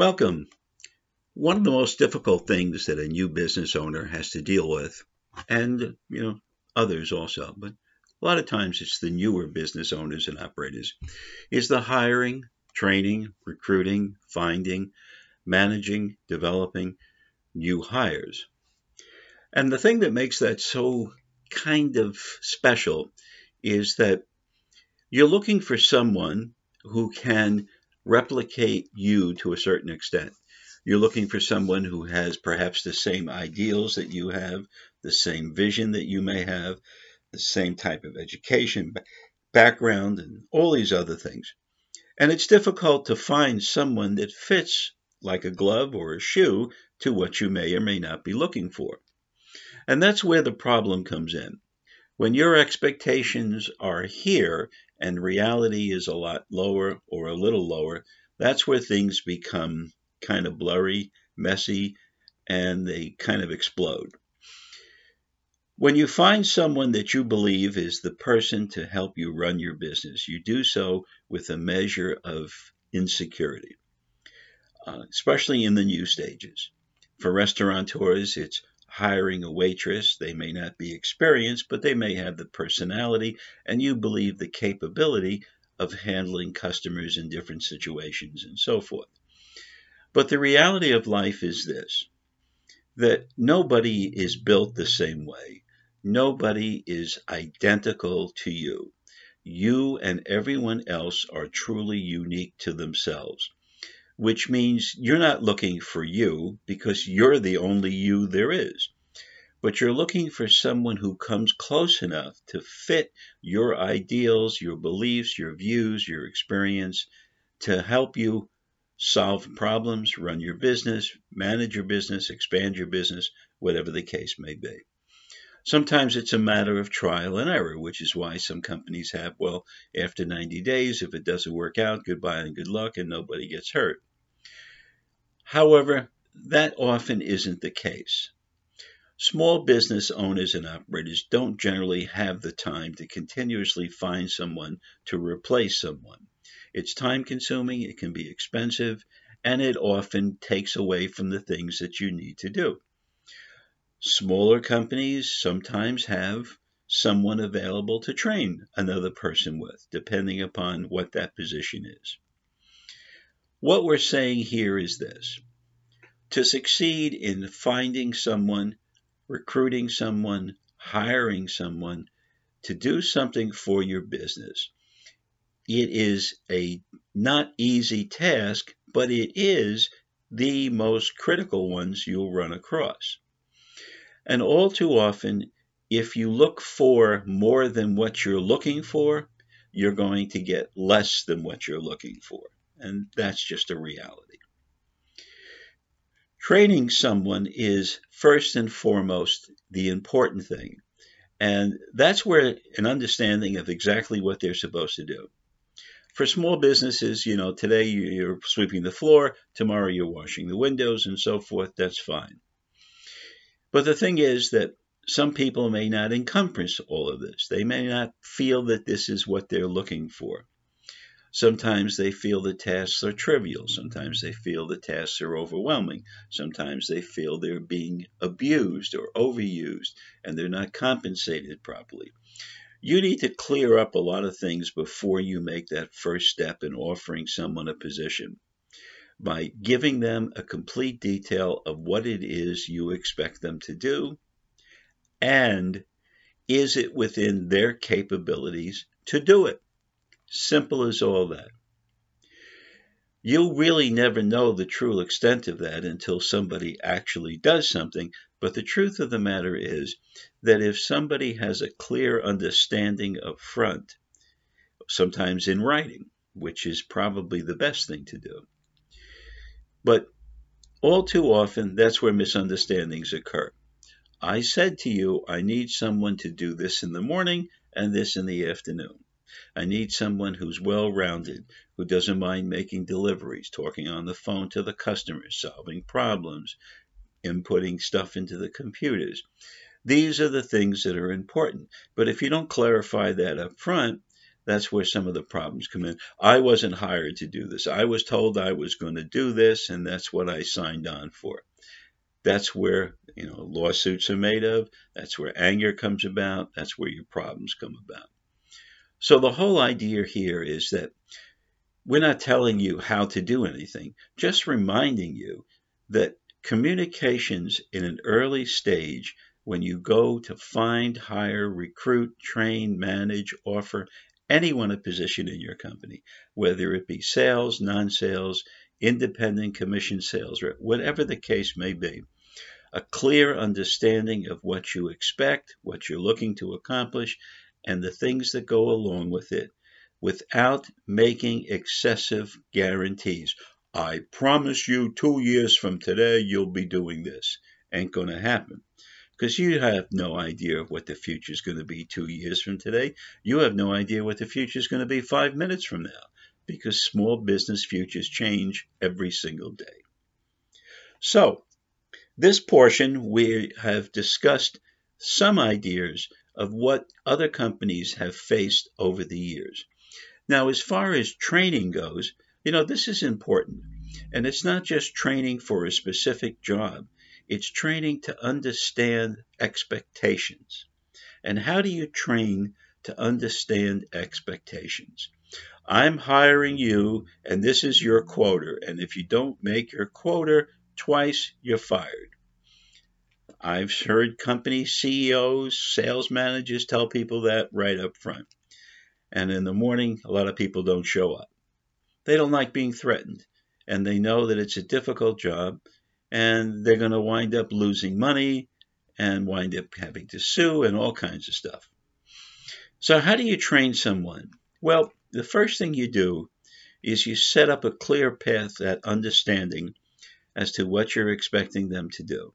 Welcome. One of the most difficult things that a new business owner has to deal with, and you know others also, but a lot of times it's the newer business owners and operators, is the hiring, training, recruiting, finding, managing, developing new hires. And the thing that makes that so kind of special is that you're looking for someone who can replicate you to a certain extent. You're looking for someone who has perhaps the same ideals that you have, the same vision that you may have, the same type of education, background, and all these other things. And it's difficult to find someone that fits like a glove or a shoe to what you may or may not be looking for. And that's where the problem comes in. When your expectations are here and reality is a lot lower or a little lower, that's where things become kind of blurry, messy, and they kind of explode. When you find someone that you believe is the person to help you run your business, you do so with a measure of insecurity, uh, especially in the new stages. For restaurateurs, it's hiring a waitress. They may not be experienced, but they may have the personality, and you believe the capability of handling customers in different situations and so forth. But the reality of life is this that nobody is built the same way. Nobody is identical to you. You and everyone else are truly unique to themselves which means you're not looking for you because you're the only you there is. But you're looking for someone who comes close enough to fit your ideals, your beliefs, your views, your experience to help you solve problems, run your business, manage your business, expand your business, whatever the case may be. Sometimes it's a matter of trial and error, which is why some companies have, well, after 90 days, if it doesn't work out, goodbye and good luck, and nobody gets hurt. However, that often isn't the case. Small business owners and operators don't generally have the time to continuously find someone to replace someone. It's time consuming, it can be expensive, and it often takes away from the things that you need to do. Smaller companies sometimes have someone available to train another person with, depending upon what that position is. What we're saying here is this to succeed in finding someone, recruiting someone, hiring someone to do something for your business. It is a not easy task, but it is the most critical ones you'll run across. And all too often, if you look for more than what you're looking for, you're going to get less than what you're looking for. And that's just a reality. Training someone is first and foremost the important thing. And that's where an understanding of exactly what they're supposed to do. For small businesses, you know, today you're sweeping the floor, tomorrow you're washing the windows, and so forth. That's fine. But the thing is that some people may not encompass all of this. They may not feel that this is what they're looking for. Sometimes they feel the tasks are trivial. Sometimes they feel the tasks are overwhelming. Sometimes they feel they're being abused or overused and they're not compensated properly. You need to clear up a lot of things before you make that first step in offering someone a position by giving them a complete detail of what it is you expect them to do and is it within their capabilities to do it. Simple as all that. You'll really never know the true extent of that until somebody actually does something. But the truth of the matter is that if somebody has a clear understanding up front, sometimes in writing, which is probably the best thing to do. But all too often, that's where misunderstandings occur. I said to you, I need someone to do this in the morning and this in the afternoon. I need someone who's well rounded, who doesn't mind making deliveries, talking on the phone to the customers, solving problems, inputting stuff into the computers. These are the things that are important. But if you don't clarify that up front, that's where some of the problems come in. I wasn't hired to do this. I was told I was going to do this, and that's what I signed on for. That's where you know lawsuits are made of. That's where anger comes about. That's where your problems come about. So the whole idea here is that we're not telling you how to do anything, just reminding you that communications in an early stage when you go to find, hire, recruit, train, manage, offer anyone a position in your company, whether it be sales, non sales, independent commission sales whatever the case may be. A clear understanding of what you expect, what you're looking to accomplish, and the things that go along with it without making excessive guarantees. I promise you two years from today you'll be doing this. Ain't going to happen. Because you have no idea what the future is going to be two years from today. You have no idea what the future is going to be five minutes from now. Because small business futures change every single day. So, this portion we have discussed some ideas of what other companies have faced over the years. Now, as far as training goes, you know, this is important. And it's not just training for a specific job, it's training to understand expectations. And how do you train to understand expectations? I'm hiring you, and this is your quota. And if you don't make your quota twice, you're fired. I've heard company CEOs, sales managers tell people that right up front. And in the morning, a lot of people don't show up. They don't like being threatened, and they know that it's a difficult job, and they're going to wind up losing money and wind up having to sue and all kinds of stuff. So, how do you train someone? Well, the first thing you do is you set up a clear path at understanding as to what you're expecting them to do.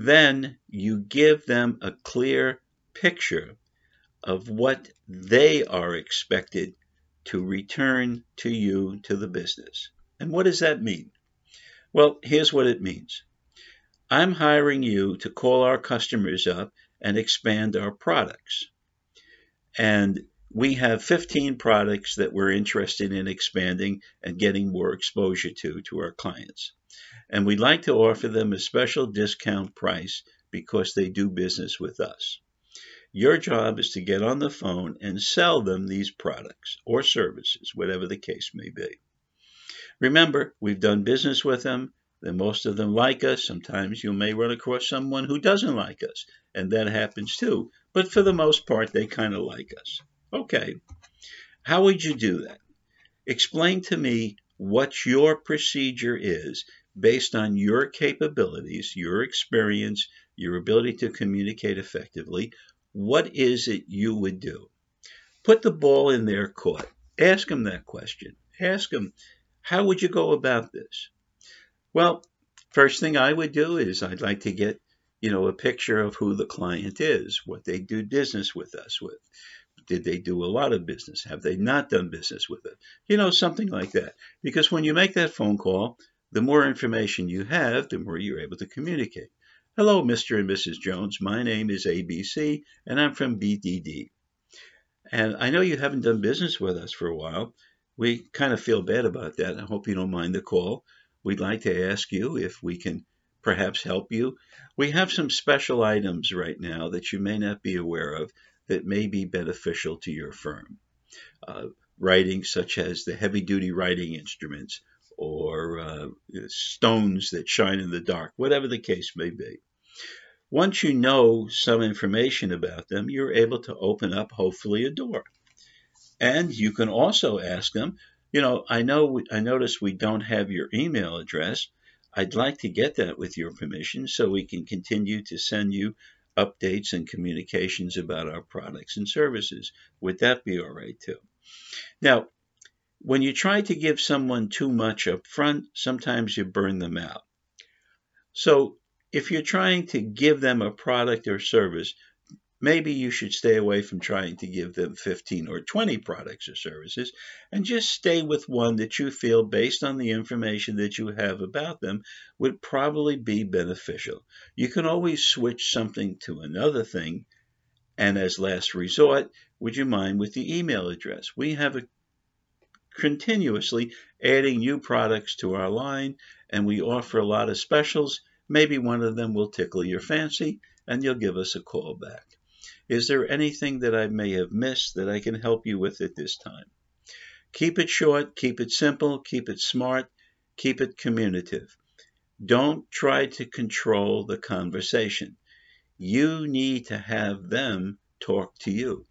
Then you give them a clear picture of what they are expected to return to you, to the business. And what does that mean? Well, here's what it means I'm hiring you to call our customers up and expand our products. And we have 15 products that we're interested in expanding and getting more exposure to to our clients. And we'd like to offer them a special discount price because they do business with us. Your job is to get on the phone and sell them these products or services, whatever the case may be. Remember, we've done business with them, and most of them like us. Sometimes you may run across someone who doesn't like us, and that happens too. But for the most part, they kind of like us. Okay, how would you do that? Explain to me what your procedure is based on your capabilities, your experience, your ability to communicate effectively, what is it you would do? Put the ball in their court. Ask them that question. Ask them, how would you go about this? Well, first thing I would do is I'd like to get, you know, a picture of who the client is, what they do business with us with. Did they do a lot of business? Have they not done business with it? You know, something like that. Because when you make that phone call, the more information you have, the more you're able to communicate. Hello, Mr. and Mrs. Jones. My name is ABC, and I'm from BDD. And I know you haven't done business with us for a while. We kind of feel bad about that. I hope you don't mind the call. We'd like to ask you if we can perhaps help you. We have some special items right now that you may not be aware of that may be beneficial to your firm. Uh, writing such as the heavy duty writing instruments or uh, stones that shine in the dark, whatever the case may be. Once you know some information about them, you're able to open up, hopefully, a door. And you can also ask them, you know, I know I notice we don't have your email address. I'd like to get that with your permission so we can continue to send you updates and communications about our products and services. Would that be all right too? Now, when you try to give someone too much up front, sometimes you burn them out. So if you're trying to give them a product or service, maybe you should stay away from trying to give them 15 or 20 products or services and just stay with one that you feel, based on the information that you have about them, would probably be beneficial. You can always switch something to another thing, and as last resort, would you mind with the email address? We have a continuously adding new products to our line and we offer a lot of specials. Maybe one of them will tickle your fancy and you'll give us a call back. Is there anything that I may have missed that I can help you with at this time? Keep it short, keep it simple, keep it smart, keep it communicative. Don't try to control the conversation. You need to have them talk to you.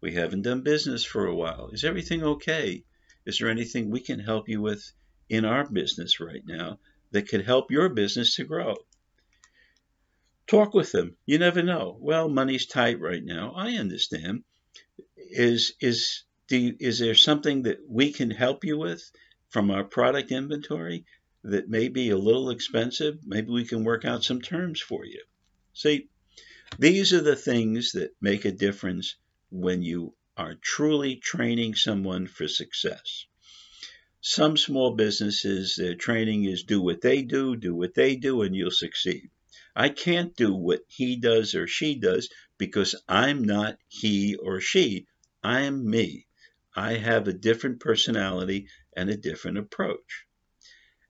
We haven't done business for a while. Is everything okay? Is there anything we can help you with in our business right now that could help your business to grow? Talk with them. You never know. Well, money's tight right now. I understand. Is is do is there something that we can help you with from our product inventory that may be a little expensive? Maybe we can work out some terms for you. See, these are the things that make a difference when you are truly training someone for success. Some small businesses, their training is do what they do, do what they do, and you'll succeed. I can't do what he does or she does because I'm not he or she. I'm me. I have a different personality and a different approach.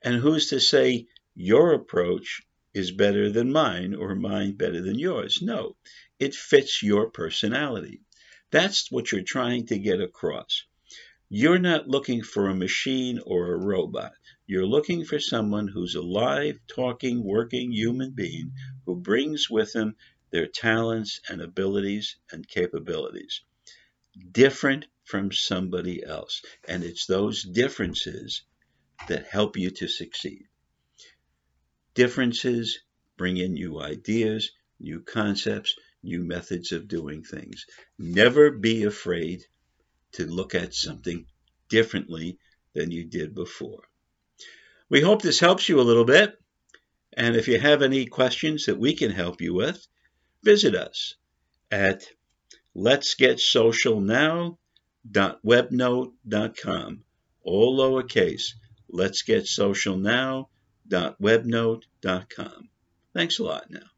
And who's to say your approach is better than mine or mine better than yours? No, it fits your personality. That's what you're trying to get across. You're not looking for a machine or a robot. You're looking for someone who's a live, talking, working human being who brings with them their talents and abilities and capabilities. Different from somebody else. And it's those differences that help you to succeed. Differences bring in new ideas, new concepts, new methods of doing things. Never be afraid to look at something differently than you did before. We hope this helps you a little bit. And if you have any questions that we can help you with, visit us at letsgetsocialnow.webnode.com. All lowercase let's get social now.webnode.com. Thanks a lot now.